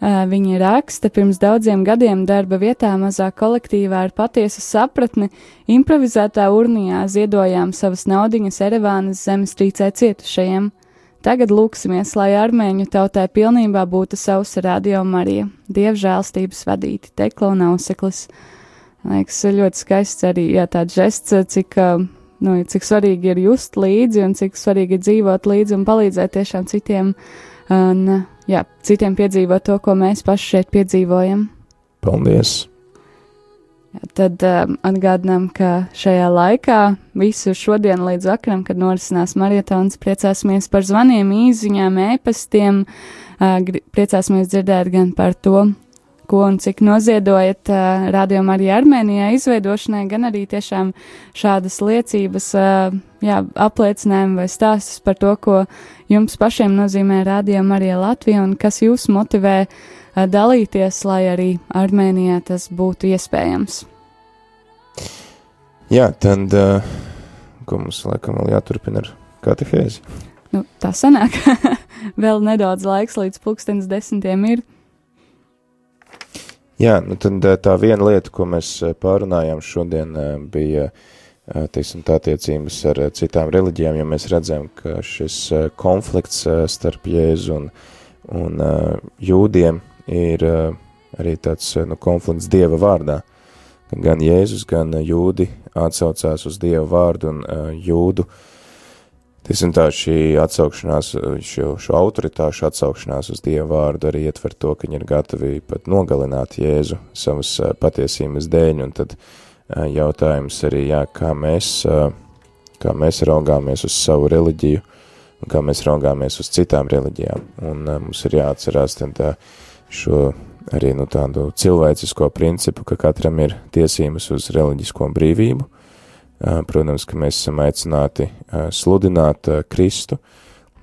Viņa raksta, pirms daudziem gadiem darba vietā mazā kolektīvā ar patiesu sapratni improvizētā urnijā ziedojām savas naudiņas Erevānas zemestrīcē cietušajiem. Tagad lūksimies, lai armēņu tautai pilnībā būtu savs radio Marija, dievžēlstības vadīti, tekla un auseklis. Liekas, ļoti skaists arī jā, tāds žests, cik, nu, cik svarīgi ir just līdzi un cik svarīgi ir dzīvot līdzi un palīdzēt tiešām citiem. Un, jā, citiem piedzīvot to, ko mēs paši šeit piedzīvojam. Paldies! Jā, tad um, atgādinām, ka šajā laikā visu šodien līdz vakaram, kad norisinās marietons, priecāsimies par zvaniem, īziņām, ēpastiem, uh, priecāsimies dzirdēt gan par to, ko un cik noziedojat uh, rādījumā arī Armēnijā izveidošanai, gan arī tiešām šādas liecības, uh, jā, apliecinājumi vai stāstus par to, ko jums pašiem nozīmē rādījuma arī Latvija un kas jūs motivē uh, dalīties, lai arī Armēnijā tas būtu iespējams. Jā, tad, uh, ko mums laikam vēl jāturpina ar katehēzi? Nu, tā sanāk, [laughs] vēl nedaudz laiks līdz pulkstenis desmitiem ir. Jā, nu tad eh, tā viena lieta, ko mēs eh, pārunājām šodien, eh, bija, teiksim, tā attiecības ar citām reliģijām, jo mēs redzam, ka šis konflikts starp Jēzu un, un jūdiem ir arī tāds nu, konflikts Dieva vārdā. Gan Jēzus, gan jūdi atsaucās uz Dieva vārdu un jūdu. Teiksim tā, šī atsaukšanās, šo, šo autoritāšu atsaukšanās uz Dievu vārdu arī ietver to, ka viņi ir gatavi pat nogalināt Jēzu savas patiesības dēļ, un tad jautājums arī, jā, kā mēs, kā mēs raugāmies uz savu reliģiju, un kā mēs raugāmies uz citām reliģijām, un mums ir jāatcerās tad šo arī nu tādu cilvēcisko principu, ka katram ir tiesības uz reliģisko brīvību, Protams, ka mēs esam aicināti sludināt Kristu,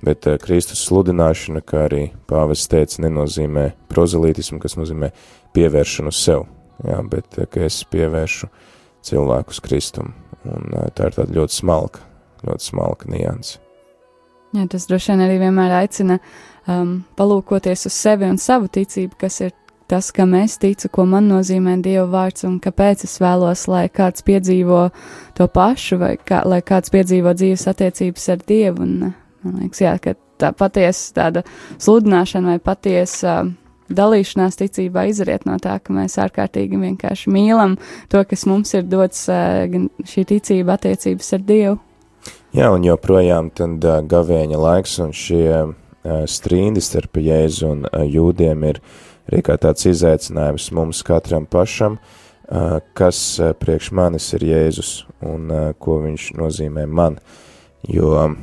bet Kristus sludināšana, kā arī pāvests teica, nenozīmē prozelītismu, kas nozīmē pievēršanu sev, jā, bet ka es pievēršu cilvēkus Kristum, un tā ir tāda ļoti smalka, ļoti smalka nianse. Jā, tas droši vien arī vienmēr aicina um, palūkoties uz sevi un savu ticību, kas ir tas, kam es ticu, ko man nozīmē Dieva vārds un kāpēc es vēlos, lai kāds piedzīvo to pašu vai kā, lai kāds piedzīvo dzīves attiecības ar Dievu. Un, man liekas, jā, ka tā patiesa tāda sludināšana vai patiesa uh, dalīšanās ticībā izriet no tā, ka mēs ārkārtīgi vienkārši mīlam to, kas mums ir dots, uh, gan šī ticība attiecības ar Dievu. Jā, un joprojām tad uh, gavēņa laiks un šie uh, strīdi starp Jēzu un uh, jūdiem ir arī kā tāds izaicinājums mums katram pašam, kas priekš manis ir Jēzus un ko viņš nozīmē man. Jo,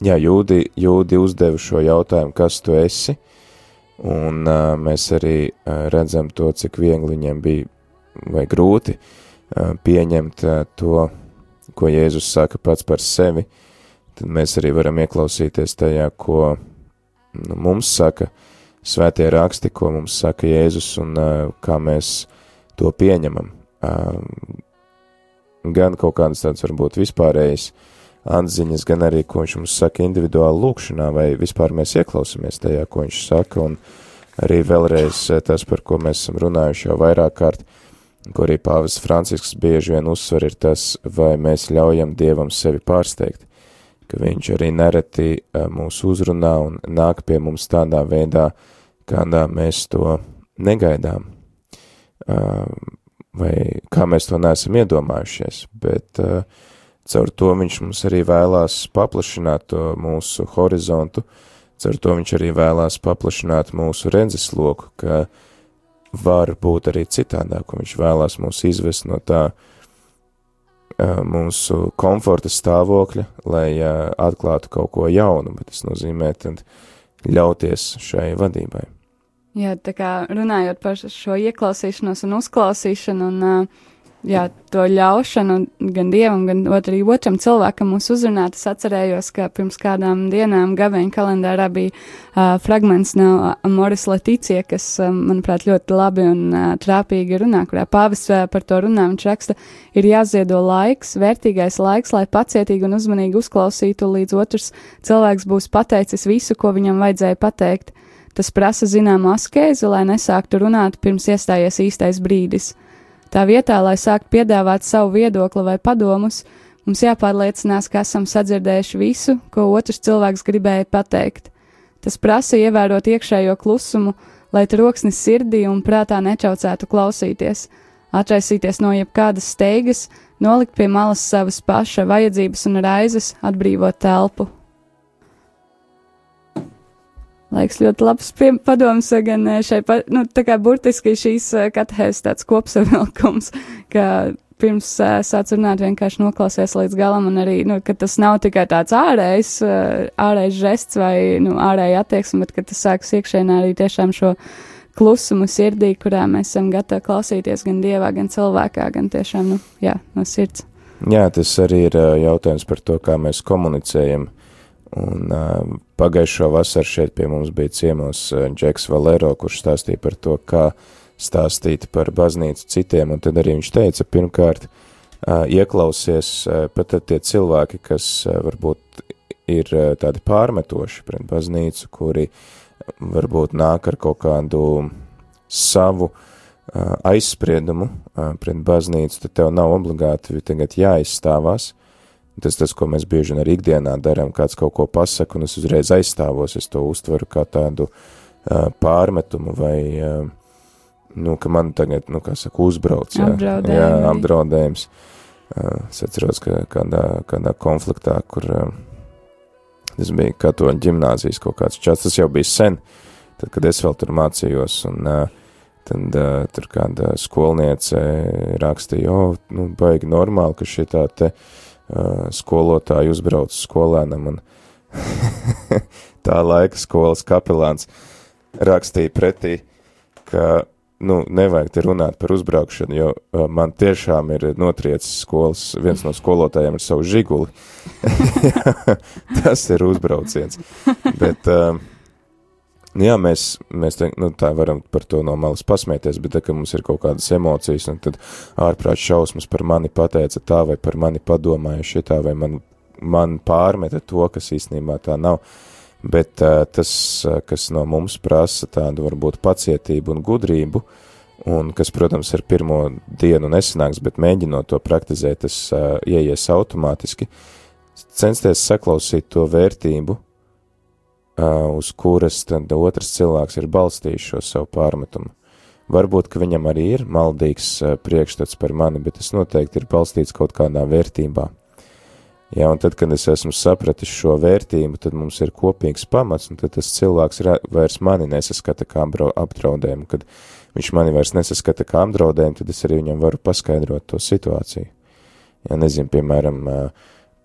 jā, jūdi, jūdi uzdeva šo jautājumu, kas tu esi, un mēs arī redzam to, cik viegli viņiem bija vai grūti pieņemt to, ko Jēzus saka pats par sevi, tad mēs arī varam ieklausīties tajā, ko mums saka svētie raksti, ko mums saka Jēzus un kā mēs to pieņemam. Gan kaut kādas tādas varbūt vispārējas atziņas, gan arī, ko viņš mums saka individuāli lūkšanā, vai vispār mēs ieklausāmies tajā, ko viņš saka, un arī vēlreiz tas, par ko mēs esam runājuši jau vairāk kārt, ko arī pāvis Francisks bieži vien uzsver, ir tas, vai mēs ļaujam Dievam sevi pārsteigt, ka viņš arī nereti mūs uzrunā un nāk pie mums tādā veidā, kādā mēs to negaidām, vai kā mēs to neesam iedomājušies, bet caur to viņš mums arī vēlās paplašināt to mūsu horizontu, caur to viņš arī vēlās paplašināt mūsu redzesloku, ka var būt arī citādāk, un viņš vēlās mūs izvest no tā mūsu komforta stāvokļa, lai atklātu kaut ko jaunu, bet tas nozīmē tad ļauties šai vadībai. Jā, tā kā runājot par šo ieklausīšanos un uzklausīšanu un uh, jā, to ļaušanu gan dievam, gan arī otram cilvēkam mūs uzrunāt, es atcerējos, ka pirms kādām dienām gaveņa kalendārā bija uh, fragments no Amoris Leticija, kas, uh, manuprāt, ļoti labi un uh, trāpīgi runā, kurā pāvis uh, par to runā, viņš raksta, ir jāziedo laiks, vērtīgais laiks, lai pacietīgi un uzmanīgi uzklausītu, līdz otrs cilvēks būs pateicis visu, ko viņam vajadzēja pateikt. Tas prasa zināmu askēzi, lai nesāktu runāt pirms iestājies īstais brīdis. Tā vietā, lai sāktu piedāvāt savu viedokli vai padomus, mums jāpārliecinās, ka esam sadzirdējuši visu, ko otrs cilvēks gribēja pateikt. Tas prasa ievērot iekšējo klusumu, lai troksnis sirdī un prātā nečaucētu klausīties, atraisīties no jebkādas steigas, nolikt pie malas savas paša vajadzības un raizes, atbrīvot telpu. Liekas, ļoti labs padoms gan šai, pa, nu, tā kā burtiski šīs katehēs tāds kopsavilkums, [laughs] ka pirms uh, sāc runāt vienkārši noklausies līdz galam un arī, nu, ka tas nav tikai tāds ārējs, uh, ārējs žests vai, nu, ārēja attieksme, bet ka tas sāks iekšēnā arī tiešām šo klusumu sirdī, kurā mēs esam gatavi klausīties gan dievā, gan cilvēkā, gan tiešām, nu, jā, no sirds. Jā, tas arī ir jautājums par to, kā mēs komunicējam Un uh, pagājušo vasaru šeit pie mums bija ciemos Džeks Valero, kurš stāstīja par to, kā stāstīt par baznīcu citiem, un tad arī viņš teica, pirmkārt, uh, ieklausies uh, pat tie cilvēki, kas uh, varbūt ir uh, tādi pārmetoši pret baznīcu, kuri varbūt nāk ar kaut kādu savu uh, aizspriedumu pret baznīcu, tad tev nav obligāti tagad jāizstāvās, Tas tas, ko mēs bieži vien arī ikdienā darām, kāds kaut ko pasaka, un es uzreiz aizstāvos, es to uztveru kā tādu uh, pārmetumu vai, uh, nu, ka man tagad, nu, kā saka, uzbrauc, jā, jā apdraudējums. Uh, es atceros, ka kādā, kādā konfliktā, kur uh, tas bija katoļu ģimnāzijas kaut kāds čats, tas jau bija sen, tad, kad es vēl tur mācījos, un uh, tad uh, tur kāda skolniece rakstīja, o, nu, baigi normāli, ka šitā te uh, skolotāji uzbrauc skolēnam, un [laughs] tā laika skolas kapelāns rakstīja pretī, ka, nu, nevajag te runāt par uzbraukšanu, jo man tiešām ir notriecis skolas, viens no skolotājiem ar savu žiguli. [laughs] Tas ir uzbrauciens. Bet, uh, jā, mēs, mēs te, nu, tā varam par to no malas pasmēties, bet, tā, ka mums ir kaut kādas emocijas, un tad ārprāt šausmas par mani pateica tā, vai par mani padomāja šitā, vai man, man pārmeta to, kas īstenībā tā nav. Bet uh, tas, kas no mums prasa tādu varbūt pacietību un gudrību, un kas, protams, ar pirmo dienu nesanāks, bet mēģinot to praktizēt, tas uh, ieies automātiski, censties saklausīt to vērtību, uz kuras tad otrs cilvēks ir balstījis šo savu pārmetumu. Varbūt, ka viņam arī ir maldīgs priekšstats par mani, bet tas noteikti ir balstīts kaut kādā vērtībā. Jā, un tad, kad es esmu sapratis šo vērtību, tad mums ir kopīgs pamats, un tad tas cilvēks vairs mani nesaskata kā apdraudējumu. Kad viņš mani vairs nesaskata kā apdraudējumu, tad es arī viņam varu paskaidrot to situāciju. Jā, nezinu, piemēram,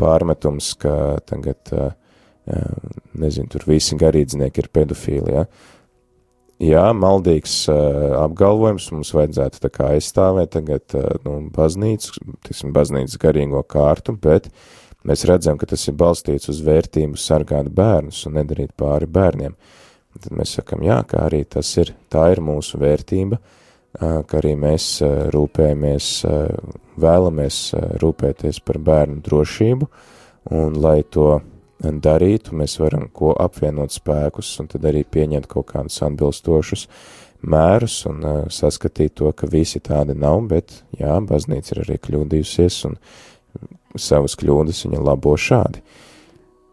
pārmetums, ka tagad uh, nezinu, tur visi garīdznieki ir pedofīli, ja? Jā, maldīgs uh, apgalvojums mums vajadzētu tā kā aizstāvēt tagad, uh, nu, baznīcu, tiksim, baznīcas garīgo kārtu, bet mēs redzam, ka tas ir balstīts uz vērtību sargāt bērnus un nedarīt pāri bērniem. Tad mēs sakam, jā, kā arī tas ir, tā ir mūsu vērtība, ka arī mēs rūpējamies, vēlamies rūpēties par bērnu drošību, un lai to darītu, mēs varam ko apvienot spēkus un tad arī pieņemt kaut kādus atbilstošus mērus un uh, saskatīt to, ka visi tādi nav, bet jā, baznīca ir arī kļūdījusies un savas kļūdas viņa labo šādi.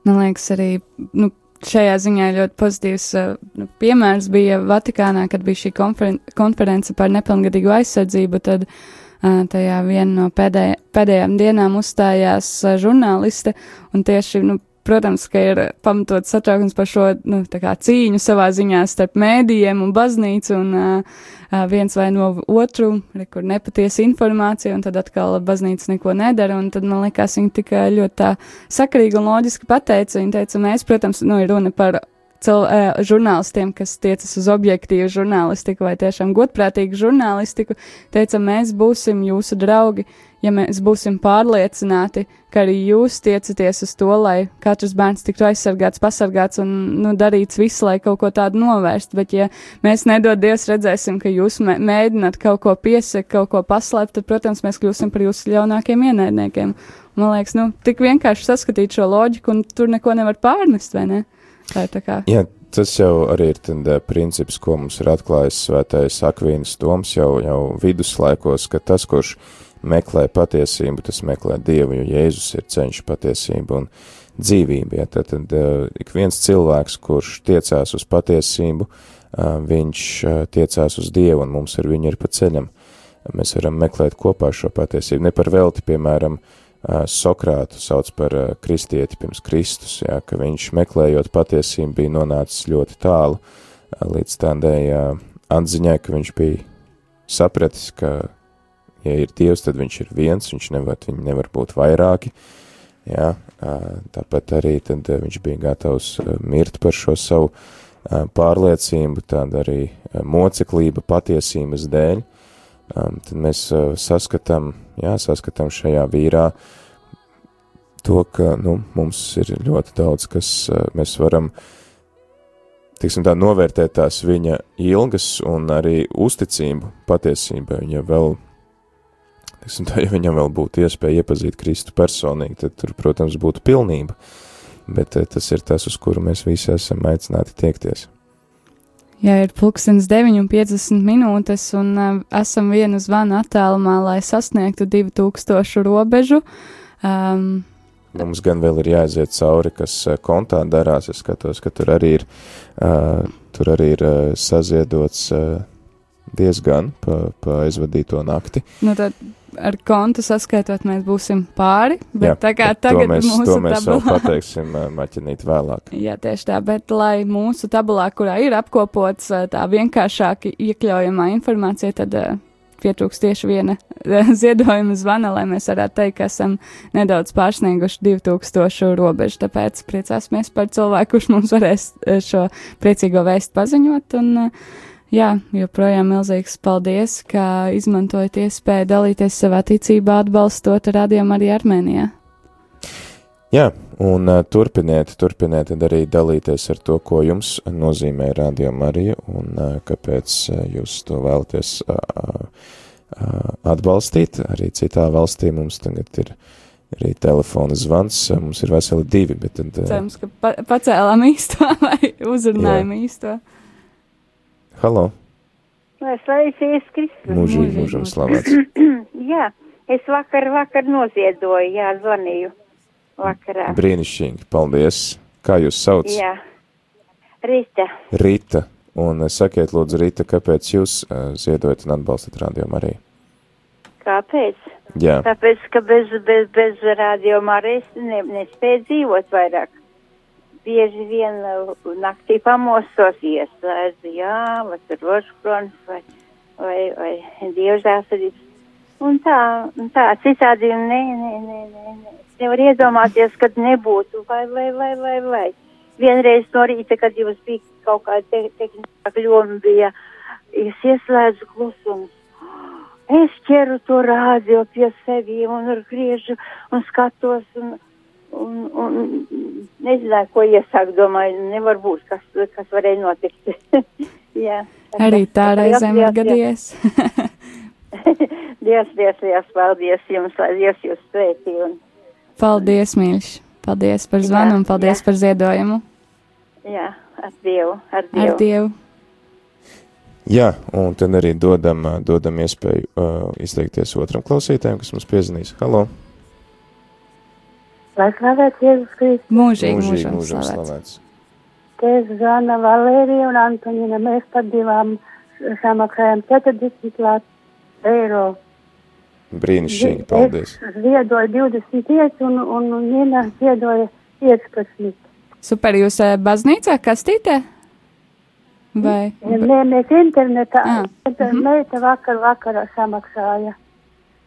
Man liekas, arī nu, šajā ziņā ļoti pozitīvs uh, nu, piemērs bija Vatikānā, kad bija šī konferen konference par nepilngadīgu aizsardzību, tad uh, tajā viena no pēdēj pēdējām dienām uzstājās uh, žurnāliste un tieši, nu, protams, ka ir pamatot satraukums par šo nu, cīņu savā ziņā starp mēdījiem un baznīcu, un uh, viens vai no otru, re, kur nepatiesa informācija, un tad atkal baznīca neko nedara, un tad man liekas, viņa tikai ļoti tā sakarīgi un loģiski pateica, viņa teica, mēs, protams, nu, ir runa par cil, uh, žurnālistiem, kas tiecas uz objektīvu žurnālistiku vai tiešām godprātīgu žurnālistiku, teica, mēs būsim jūsu draugi, ja mēs būsim pārliecināti, ka arī jūs tiecaties uz to, lai katrs bērns tiktu aizsargāts, pasargāts un nu, darīts viss, lai kaut ko tādu novērst. Bet, ja mēs nedod Dievs redzēsim, ka jūs mē mēģināt kaut ko piesakt, kaut ko paslēpt, tad, protams, mēs kļūsim par jūsu ļaunākiem ienaidniekiem. Man liekas, nu, tik vienkārši saskatīt šo loģiku, un tur neko nevar pārnest, vai ne? Kā. Jā, tas jau arī ir tad, uh, princips, ko mums ir atklājis svētais Akvīnas Toms jau, jau viduslaikos, ka tas, kurš meklē patiesību, tas meklē Dievu, jo Jēzus ir ceļš patiesība un dzīvība. Ja, tad, tad uh, ik viens cilvēks, kurš tiecās uz patiesību, uh, viņš tiecās uz Dievu un mums ar viņu ir pa ceļam. Mēs varam meklēt kopā šo patiesību. Ne par velti, piemēram, uh, Sokrātu sauc par uh, kristieti pirms Kristus, ja, ka viņš meklējot patiesību bija nonācis ļoti tālu. Uh, līdz tādai atziņai, ka viņš bija sapratis, ka ja ir Dievs, tad viņš ir viens, viņš nevar, viņi nevar būt vairāki, jā, tāpat arī tad viņš bija gatavs mirt par šo savu pārliecību, tāda arī moceklība patiesības dēļ, tad mēs saskatām, jā, saskatām šajā vīrā to, ka, nu, mums ir ļoti daudz, kas mēs varam, tiksim tā, novērtēt tās viņa ilgas un arī uzticību patiesībai, ja vēl Tiksim, tā, ja viņam vēl būtu iespēja iepazīt Kristu personīgi, tad tur, protams, būtu pilnība. Bet eh, tas ir tas, uz kuru mēs visi esam aicināti tiekties. Jā, ir pulkstenis 9,50 minūtes, un uh, esam vienu zvanu attālumā, lai sasniegtu 2000 robežu. Um, Mums gan vēl ir jāaiziet cauri, kas kontā darās. Es skatos, ka tur arī ir, uh, tur arī ir uh, saziedots uh, diezgan pa, pa aizvadīto nakti. Nu tad ar kontu saskaitot, mēs būsim pāri. Bet Jā, tā kā tagad mēs, mūsu mēs vēl tabulā. pateiksim eh, maķinīt vēlāk. [laughs] Jā, tieši tā, bet lai mūsu tabulā, kurā ir apkopots eh, tā vienkāršāk iekļaujamā informācija, tad uh, pietrūks tieši viena [laughs] ziedojuma zvana, lai mēs varētu teikt, ka esam nedaudz pārsnieguši 2000 robežu. Tāpēc priecāsimies par cilvēku, kurš mums varēs šo priecīgo vēstu paziņot. Un, uh, Jā, joprojām milzīgs paldies, ka izmantojat iespēju dalīties savā ticībā, atbalstot radiomu arī Armēnijā. Jā, un uh, turpiniet, turpiniet arī dalīties ar to, ko jums nozīmē Radio Marija un uh, kāpēc uh, jūs to vēlaties uh, uh, atbalstīt. Arī citā valstī mums tagad ir arī telefona zvans, mums ir veseli divi, bet tad. Cerams, ka pa pacēlām īsto [laughs] vai uzrunājām īsto. Halo, Lai slavēts Jēzus Kristus. mūžīgi mūžam slavēts. [clears throat] jā, es vakar, vakar noziedoju, jā, zvanīju vakarā. Brīnišķīgi, paldies. Kā jūs sauc? Jā, Rīta. Rita. Un uh, sakiet, lūdzu, Rita, kāpēc jūs uh, ziedojat un atbalstat Radio Mariju? Kāpēc? Jā, Tāpēc, ka bez, bez, bez radio Marijas ne, nespēja dzīvot vairāk. Bieži vien uh, naktī pamostos ieslēdz, jā, vai tur rožkrons, vai, vai, vai dievžēlsirdības. Un tā, un tā, citādi ne, ne, ne, ne, ne. Es nevaru iedomāties, kad nebūtu, vai, vai, vai, vai, vai. Vienreiz no rīta, kad jums bija kaut kāda te, tehniskā kļūme, bija, es ieslēdzu klusumus. Es ķeru to rādio pie sevi un griežu un skatos un, un, un nezināju, ko iesākt. Domāju, nevar būt, kas, kas varēja notikt. [laughs] Jā. Arī tā reizēm ir gadījies. [laughs] Dievs, Dievs, Dievs, paldies jums, lai Dievs jūs sveitī. Un, Paldies, mīļš! Paldies par zvanu Jā, un paldies jā. par ziedojumu. jā, ar Dievu, ar Dievu. Ar Dievu! Jā, un tad arī dodam, dodam iespēju uh, izteikties otram klausītājam, kas mums piezinīs. Halo! Lai slavēts Jēzus Kristus. Mūžīgi, Mūžīgi, mūžam slavēts. Te Zana Valērija un Antonina. Mēs par divām samaksājam 40 eiro. Brīnišķīgi, paldies! Es ziedoju 25 un, un Nina ziedoja 15. Super, jūs eh, baznīcā kastītē? Vai? Nē, mēs internetā, Ah, tad meita vakar vakarā samaksāja.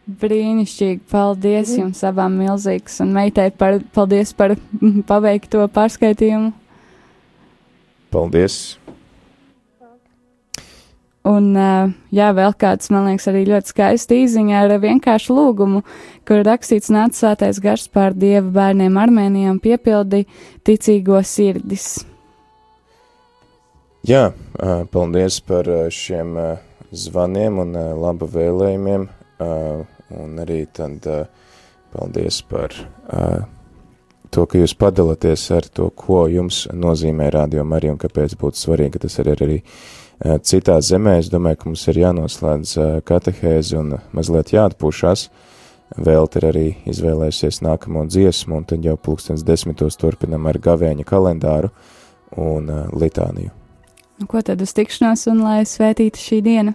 Brīnišķīgi, paldies jums abām milzīgs un meitai par, paldies par mm, [laughs] paveikto pārskaitījumu. Paldies! Un, jā, vēl kāds, man liekas, arī ļoti skaisti īziņa ar vienkāršu lūgumu, kur rakstīts nāc svētais gars pār dievu bērniem Armēnijām piepildi ticīgo sirdis. Jā, paldies par šiem zvaniem un ā, laba vēlējumiem, un arī tad ā, paldies par ā, to, ka jūs padalāties ar to, ko jums nozīmē radio Marija un kāpēc būtu svarīgi, ka tas ir arī ā, citā zemē. Es domāju, ka mums ir jānoslēdz katehēzi un mazliet jāatpūšas. Vēlt ir arī izvēlējusies nākamo dziesmu, un tad jau pulkstens desmitos turpinam ar gavēņa kalendāru un litāniju. Nu, ko tad uz tikšanos un lai svētīta šī diena?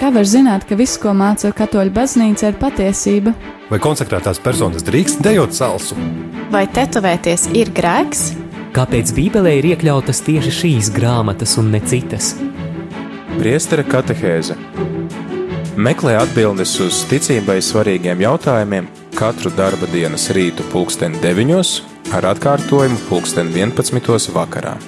Kā var zināt, ka viss, ko māca katoļu baznīca, ir patiesība? Vai konsekrētās personas drīkst dejot salsu? Vai tetovēties ir grēks? Kāpēc Bībelē ir iekļautas tieši šīs grāmatas un ne citas? Priestera katehēze Meklē atbildes uz ticībai svarīgiem jautājumiem katru darba dienas rītu pulksteni 9 ar atkārtojumu pulksteni 11 vakarā.